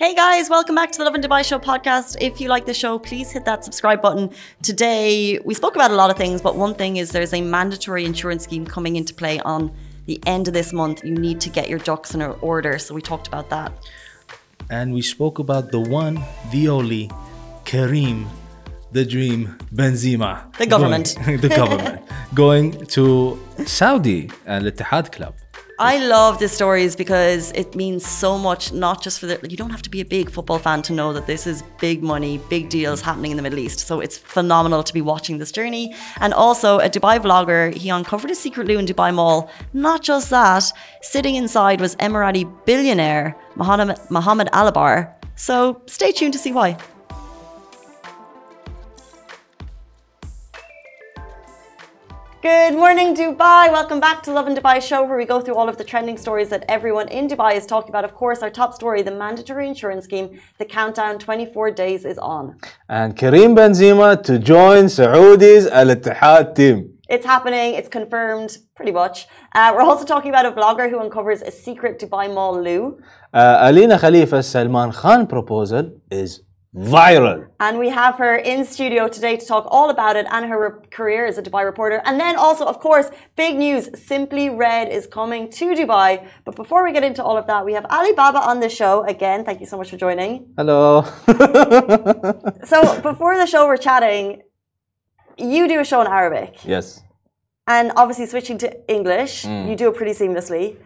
Hey guys, welcome back to the Lovin Dubai Show podcast. If you like the show, please hit that subscribe button. Today, we spoke about a lot of things, but one thing is there's a mandatory insurance scheme coming into play on the end of this month. You need to get your ducks in order. So we talked about that. And we spoke about the one, the only, Karim, the dream, Benzema. The government. Going, the government. going to Saudi and Al Ittihad Club. I love the stories because it means so much, not just for the, you don't have to be a big football fan to know that this is big money, big deals happening in the Middle East. So it's phenomenal to be watching this journey. And also, a Dubai vlogger, he uncovered a secret loo in Dubai Mall. Not just that, sitting inside was Emirati billionaire Mohammed, Mohammed Alabbar. So stay tuned to see why. Good morning, Dubai. Welcome back to Lovin Dubai show, where we go through all of the trending stories that everyone in Dubai is talking about. Of course, our top story, the mandatory insurance scheme. The countdown 24 days is on. And Karim Benzema to join Saudi's Al Ittihad team. It's happening. It's confirmed, pretty much. Uh, we're also talking about a vlogger who uncovers a secret Dubai Mall loo. Uh, Alina Khalifa Salman Khan proposal is viral. And we have her in studio today to talk all about it and her re- career as a Dubai reporter. And then also, of course, big news Simply Red is coming to Dubai. But before we get into all of that, we have Alibaba on the show again. Thank you so much for joining. Hello. so, before the show, we're chatting. You do a show in Arabic. yes. And obviously, switching to English, Mm. you do it pretty seamlessly.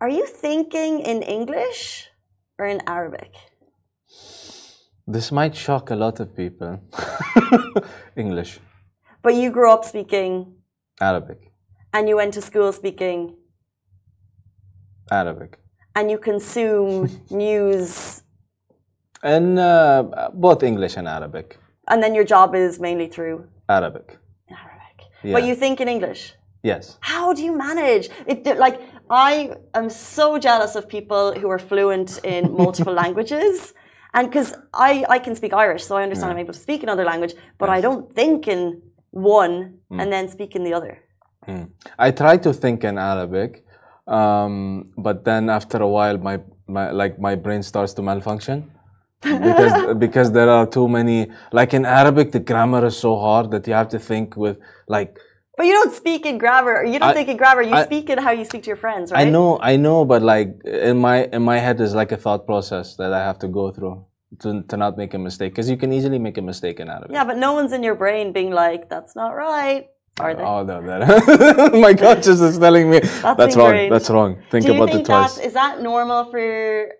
Are you thinking in English or in Arabic? This might shock a lot of people. English, But you grew up speaking Arabic, and you went to school speaking Arabic. and you consume news in uh, both English and Arabic. and then your job is mainly through Arabic. Arabic. Yeah. But you think in English. Yes. How do you manage? It like I am so jealous of people who are fluent in multiple languages. And because I, I can speak Irish, so I understand I'm able to speak another language, but I don't think in one and then speak in the other. I try to think in Arabic, um, but then after a while, my, my like my brain starts to malfunction because because there are too many. Like in Arabic, the grammar is so hard that you have to think with like. But you don't speak in grammar. You don't I- think in grammar. You I- speak in how you speak to your friends, right? I know, I know, but like in my in my head is like a thought process that I have to go through to to not make a mistake because you can easily make a mistake in Arabic. Yeah, but no one's in your brain being like, "That's not right," are they? Oh no, that my conscience is telling me that's, wrong. That's wrong. Think Do you about think it twice. that is that normal for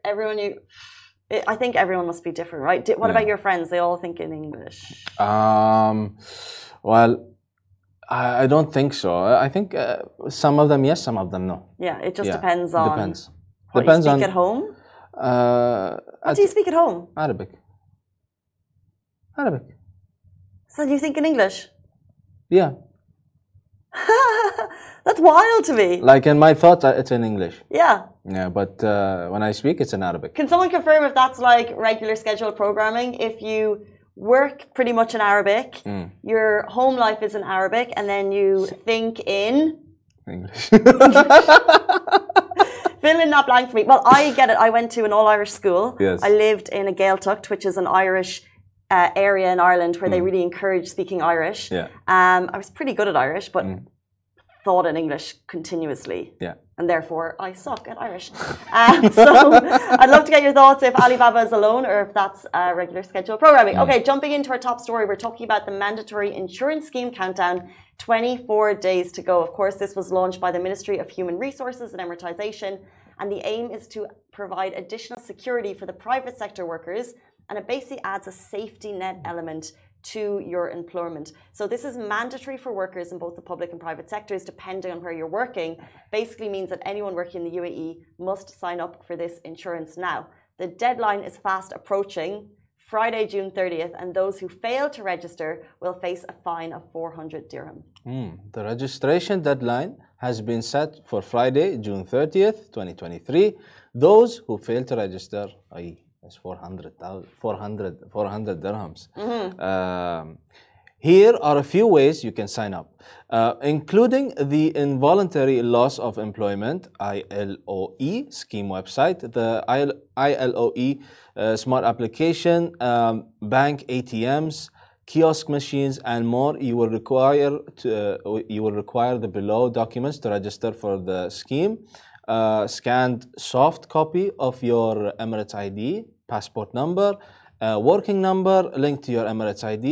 everyone? You, I- I think everyone must be different, right? What Yeah. about your friends? They all think in English. Um, well, I, I don't think so. I think uh, some of them yes, some of them no. Yeah, it just Yeah, depends on Depends. what depends you speak on at home. Uh, What do you speak at home? Arabic. Arabic. So you think in English? Yeah. That's wild to me. Like in my thoughts, uh, it's in English. Yeah. Yeah, but uh, when I speak, it's in Arabic. Can someone confirm if that's like regular scheduled programming? If you work pretty much in Arabic, Mm. your home life is in Arabic, and then you think in English. Fill in that blank for me. Well, I get it. I went to an all Irish school. Yes. I lived in a Gaeltacht, which is an Irish uh, area in Ireland where they really encourage speaking Irish. Yeah. Um, I was pretty good at Irish, but thought in English continuously. Yeah. And therefore, I suck at Irish. Um, so I'd love to get your thoughts if Alibaba is alone or if that's uh, regular scheduled programming. Okay, jumping into our top story, we're talking about the mandatory insurance scheme countdown. 24 days to go. Of course, this was launched by the Ministry of Human Resources and Emiratisation, and the aim is to provide additional security for the private sector workers, and it basically adds a safety net element to your employment. So this is mandatory for workers in both the public and private sectors, depending on where you're working. Basically means that anyone working in the UAE must sign up for this insurance now. The deadline is fast approaching. Friday, June 30th, and those who fail to register will face a fine of 400 dirham. Mm. The registration deadline has been set for Friday, June 30th, 2023. Those who fail to register, i.e., that's 400, 400, 400 dirhams. Um, Here are a few ways you can sign up, uh, including the Involuntary Loss of Employment (ILOE) scheme website, the ILOE uh, smart application, um, bank ATMs, kiosk machines, and more. You will require to, uh, you will require the below documents to register for the scheme. Uh, scanned soft copy of your Emirates ID, passport number, uh, working number linked to your Emirates ID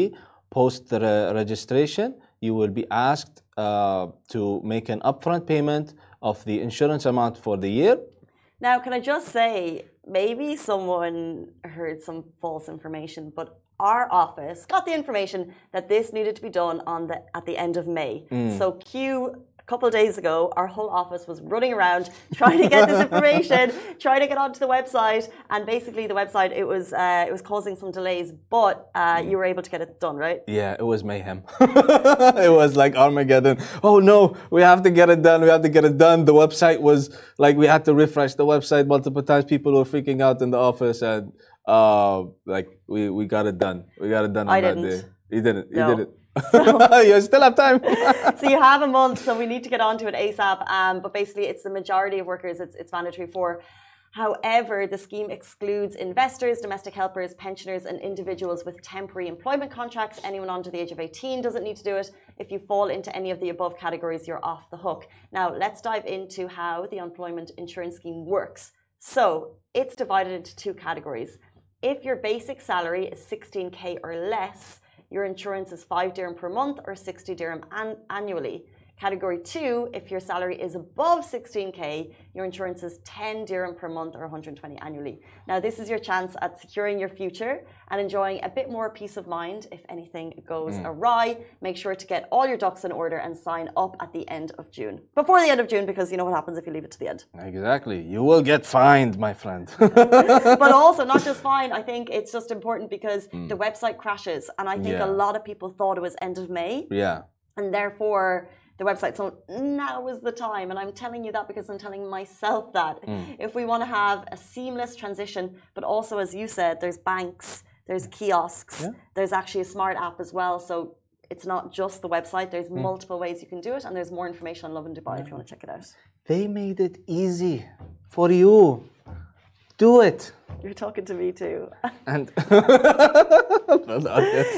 post the re- registration, you will be asked uh, to make an upfront payment of the insurance amount for the year. Now, can I just say, maybe someone heard some false information, but our office got the information that this needed to be done on the at the end of May. So Q couple of days ago, our whole office was running around trying to get this information, trying to get onto the website, and basically the website it was uh, it was causing some delays, but uh, you were able to get it done, right? Yeah, it was mayhem. it was like Armageddon. Oh no, we have to get it done. We have to get it done. The website was like we had to refresh the website multiple times. People were freaking out in the office, and uh, like we we got it done. We got it done on I that didn't. day. You didn't. You No. did it. you still have time. so you have a month, so we need to get onto it ASAP. Um, but basically, it's the majority of workers it's, it's mandatory for. However, the scheme excludes investors, domestic helpers, pensioners, and individuals with temporary employment contracts. Anyone under the age of 18 doesn't need to do it. If you fall into any of the above categories, you're off the hook. Now, let's dive into how the employment insurance scheme works. So, it's divided into two categories. If your basic salary is 16k or less, your insurance is 5 dirham per month or 60 dirham an- annually. Category 2, if your salary is above 16k, your insurance is 10 dirham per month or 120 annually. Now, this is your chance at securing your future and enjoying a bit more peace of mind if anything goes hmm. awry. Make sure to get all your ducks in order and sign up at the end of June. Before the end of June, because you know what happens if you leave it to the end. exactly. You will get fined, my friend. but also not just fine. I think it's just important because hmm. the website crashes, and I think Yeah. a lot of people thought it was end of May, yeah. and therefore the website. So now is the time, and I'm telling you that because I'm telling myself that hmm. if we want to have a seamless transition, but also as you said, there's banks, there's kiosks, there's actually a smart app as well. So. It's not just the website. There's hmm. multiple ways you can do it, and there's more information on Lovin Dubai if you want to check it out. They made it easy for you. Do it. You're talking to me too. And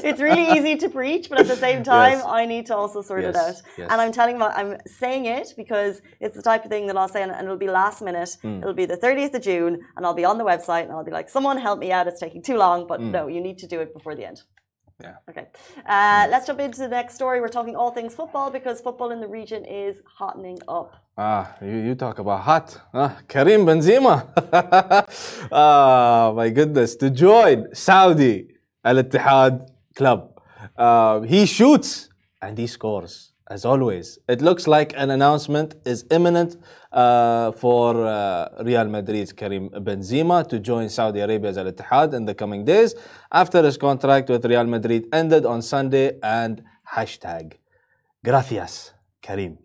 it's really easy to preach, but at the same time, Yes. I need to also sort it out. yes. And I'm telling you, I'm saying it because it's the type of thing that I'll say, and and it'll be last minute. Hmm. It'll be the 30th of June, and I'll be on the website, and I'll be like, "Someone help me out! It's taking too long." But no, you need to do it before the end. Yeah. Okay. Uh, let's jump into the next story. We're talking all things football because football in the region is hottening up. Ah, you, you talk about hot. Ah, Karim Benzema. ah, my goodness. To join Saudi Al Ittihad Club. Uh, he shoots and he scores, as always. It looks like an announcement is imminent uh, for uh, Real Madrid's Karim Benzema to join Saudi Arabia's Al Ittihad in the coming days after his contract with Real Madrid ended on Sunday and hashtag Gracias, Karim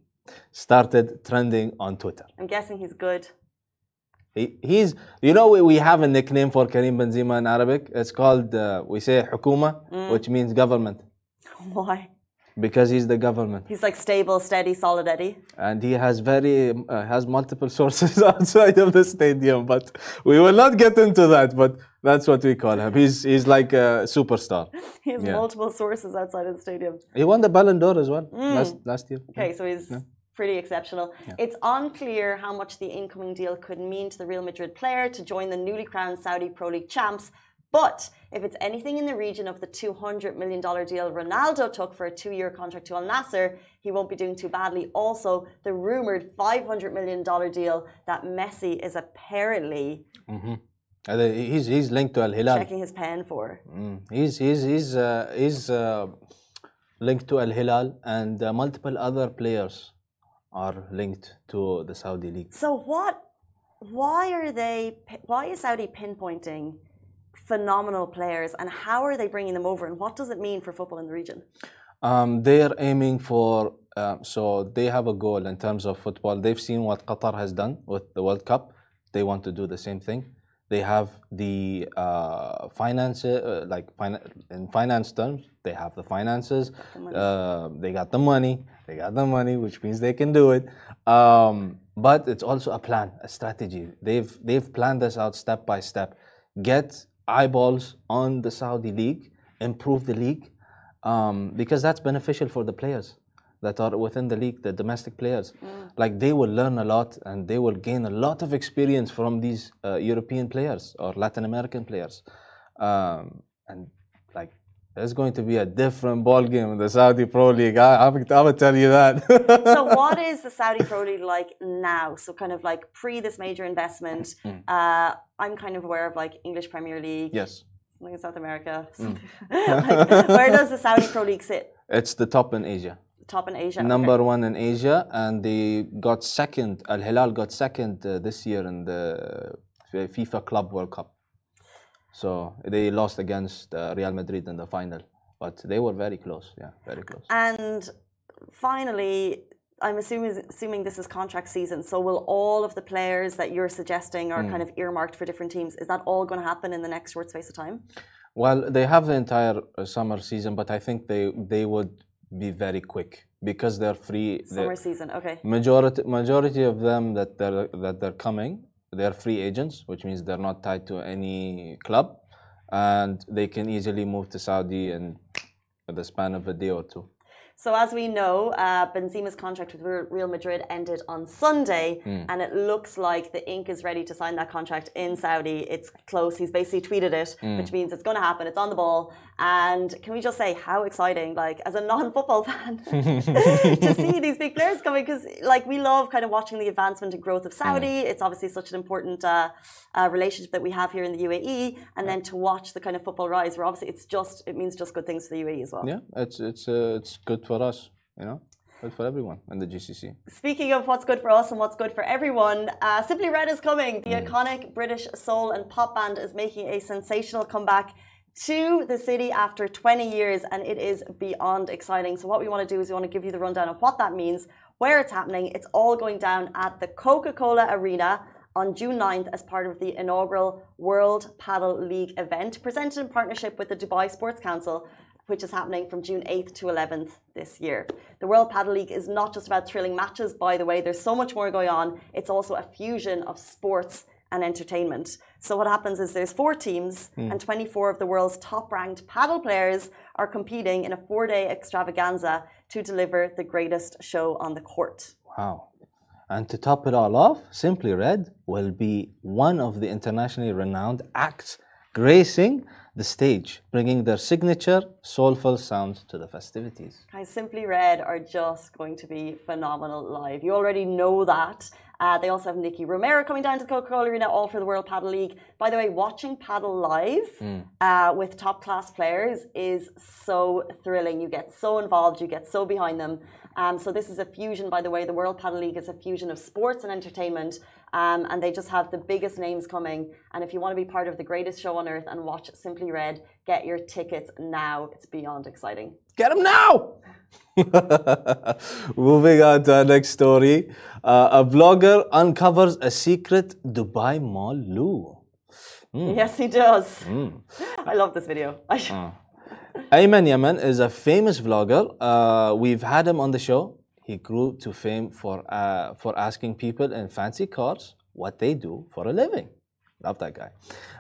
started trending on Twitter. I'm guessing he's good. He, he's, you know, we, we have a nickname for Karim Benzema in Arabic. It's called, uh, we say Hukuma, which means government, Why? Because he's the government. He's like stable, steady, solid Eddie. And he has very, uh, has multiple sources outside of the stadium, but we will not get into that, but that's what we call him. He's, he's like a superstar. He has Yeah. multiple sources outside of the stadium. He won the Ballon d'Or as well last, last year. Okay, so he's pretty exceptional. It's unclear how much the incoming deal could mean to the Real Madrid player to join the newly crowned Saudi Pro League champs. But if it's anything in the region of the $200 million deal Ronaldo took for a two year contract to Al Nassr, he won't be doing too badly. Also, the rumored $500 million deal that Messi is apparently Uh, He's, he's linked to Al Hilal. checking his pen for. Mm. He's he's he's uh, he's uh, linked to Al Hilal, and uh, multiple other players are linked to the Saudi league. So what? Why are they? Why is Saudi pinpointing phenomenal players, and how are they bringing them over, and what does it mean for football in the region? Um, they are aiming for uh, so they have a goal in terms of football. They've seen what Qatar has done with the World Cup. They want to do the same thing. they have the uh, finance, uh, like fin- in finance terms, they have the finances, uh, they got the money, they got the money, which means they can do it. Um, but it's also a plan, a strategy. They've they've planned this out step by step. Get eyeballs on the Saudi league, improve the league, um, because that's beneficial for the players that are within the league, the domestic players. Like they will learn a lot and they will gain a lot of experience from these uh, European players or Latin American players. Um, and there's going to be a different ball game in the Saudi Pro League. I, I'm, I'm gonna tell you that. so what is the Saudi Pro League like now? So kind of like pre this major investment. Uh, I'm kind of aware of like English Premier League, yes, something in South America. like, where does the Saudi Pro League sit? it's the top in Asia. Top in Asia. okay. Number one in Asia, and they got second. Al Hilal got second uh, this year in the FIFA Club World Cup. So they lost against uh, Real Madrid in the final, but they were very close. Yeah, very close. And finally, I'm assuming assuming this is contract season. So will all of the players that you're suggesting are kind of earmarked for different teams? Is that all going to happen in the next short space of time? Well, they have the entire uh, summer season, but I think they they would be very quick because they're free. they're- Summer season. Okay. majority majority of them that they're that they're coming they're free agents which means they're not tied to any club and they can easily move to saudi in the span of a day or two So as we know, uh, Benzema's contract with Real Madrid ended on Sunday, and it looks like the ink is ready to sign that contract in Saudi. It's close. He's basically tweeted it, which means it's going to happen. It's on the ball. And can we just say how exciting, like as a non-football fan, to see these big players coming? Because like we love kind of watching the advancement and growth of Saudi. It's obviously such an important uh, uh, relationship that we have here in the UAE, and then to watch the kind of football rise, where obviously it's just it means just good things for the UAE as well. yeah it's it's uh, it's good for us you know good for everyone in the gcc Speaking of what's good for us and what's good for everyone, uh, Simply Red is coming. The iconic British soul and pop band is making a sensational comeback to the city after 20 years, and it is beyond exciting. So, what we want to do is we want to give you the rundown of what that means, where it's happening. It's all going down at the Coca Cola Arena on June 9th as part of the inaugural World Padel League event, presented in partnership with the Dubai Sports Council which is happening from June 8th to 11th this year. The World Padel League is not just about thrilling matches, by the way, there's so much more going on. It's also a fusion of sports and entertainment. So what happens is there's four teams hmm. and 24 of the world's top-ranked padel players are competing in a four-day extravaganza to deliver the greatest show on the court. wow and to top it all off simply red will be one of the internationally renowned acts gracing the stage bringing their signature soulful sound to the festivities Guys, Simply Red are just going to be phenomenal live. You already know that. Uh, they also have Nicky Romero coming down to the Coca Cola Arena, all for the World Padel League. By the way, watching padel live uh, with top class players is so thrilling. You get so involved, you get so behind them. Um, so, this is a fusion, by the way. The World Padel League is a fusion of sports and entertainment. Um, and they just have the biggest names coming. And if you want to be part of the greatest show on earth and watch Simply Red, get your tickets now. It's beyond exciting. Get them now! Moving on to our next story. Uh, a vlogger uncovers a secret Dubai Mall loo. Yes, he does. I love this video. I sh- Ayman Yaman is a famous vlogger. Uh, we've had him on the show. He grew to fame for, uh, for asking people in fancy cars what they do for a living. Love that guy.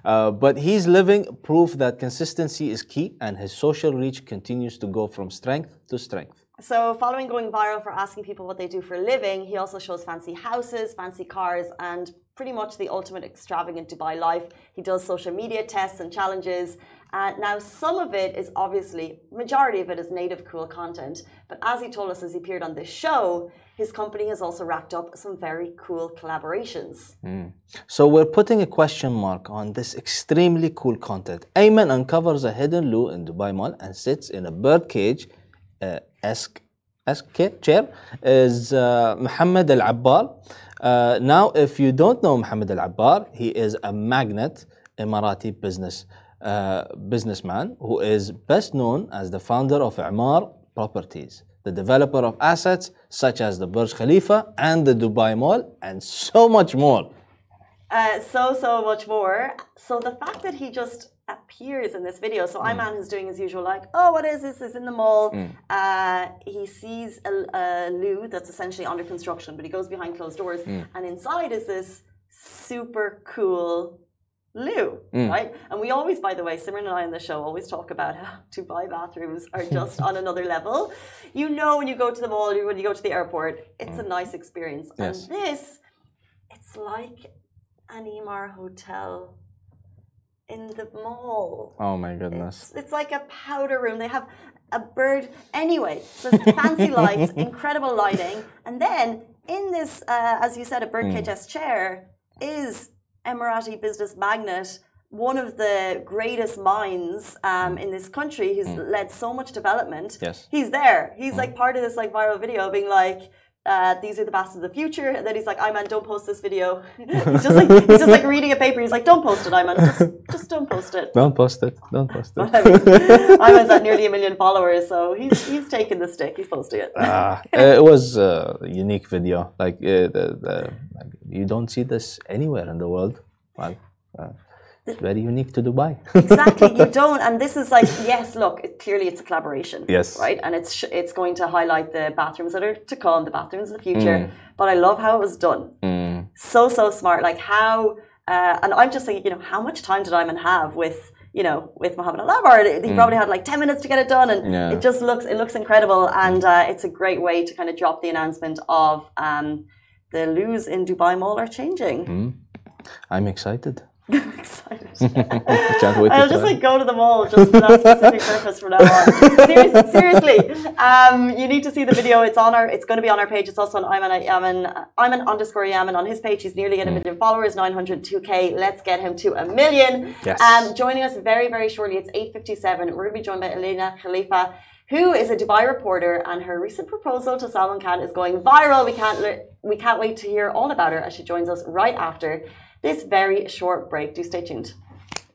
Uh, but he's living proof that consistency is key and his social reach continues to go from strength to strength. So, following going viral for asking people what they do for a living, he also shows fancy houses, fancy cars, and pretty much the ultimate extravagant Dubai life. He does social media tests and challenges. Uh, now, some of it is obviously, majority of it is native cool content. But as he told us as he appeared on this show, his company has also racked up some very cool collaborations. So we're putting a question mark on this extremely cool content. Ayman uncovers a hidden loo in Dubai Mall and sits in a birdcage uh, esque ca- chair is uh, Muhammad Al Abbar. Uh, now, if you don't know Muhammad Al Abbar, he is a magnet Emirati business uh, businessman who is best known as the founder of Emaar Properties, the developer of assets such as the Burj Khalifa and the Dubai Mall, and so much more. Uh, so so much more. So the fact that he just appears in this video. So Mm. Iman is doing his usual, like, oh, what is this? Is in the mall. Mm. Uh, he sees a, a loo that's essentially under construction, but he goes behind closed doors, Mm. and inside is this super cool loo, Mm. right? And we always, by the way, Simran and I on the show always talk about how Dubai bathrooms are just on another level. You know, when you go to the mall, when you go to the airport, it's a nice experience. Yes. And this, it's like an Emaar hotel in the mall. Oh my goodness. It's, it's like a powder room. They have a bird. Anyway, so it's fancy lights, incredible lighting. And then in this, uh, as you said, a Hmm. birdcage chair is Emirati business magnate, one of the greatest minds um, in this country. He's led so much development. Hmm. Yes. He's there. He's like part of this like viral video being like, uh, these are the bastards of the future. And then he's like, Iman, don't post this video. he's just like he's just like reading a paper. He's like, don't post it, Iman. Just, just don't post it. Don't post it. Don't post it. I Iman's at nearly a million followers, so he's he's taking the stick. He's posting it. Ah, uh, it was a unique video. Like, uh, the, the, like you don't see this anywhere in the world. Well, uh, it's very unique to Dubai. exactly, you don't. And this is like, yes, look, it, clearly it's a collaboration. Yes. Right, and it's it's going to highlight the bathrooms that are to come, the bathrooms of the future. But I love how it was done. So so smart. Like how, uh, and I'm just thinking, you know, how much time did Iman have with? You know, with Mohammed Al Abbar, he probably had like ten minutes to get it done, and Yeah. it just looks it looks incredible, and uh, it's a great way to kind of drop the announcement of um, the loos in Dubai Mall are changing. I'm excited. Excited. Can't wait I'll just like go to the mall just for that specific purpose from now on. seriously, seriously, um, you need to see the video. It's on our. It's going to be on our page. It's also on Iman Yaman, Iman underscore Yaman on his page. He's nearly at a million followers, 902k. Let's get him to a million. Yes. Um, joining us very very shortly. It's 8:57. We're going to be joined by Elena Khalifa. Who is a Dubai reporter, and her recent proposal to Salman Khan is going viral. We can't we can't wait to hear all about her as she joins us right after this very short break. Do stay tuned.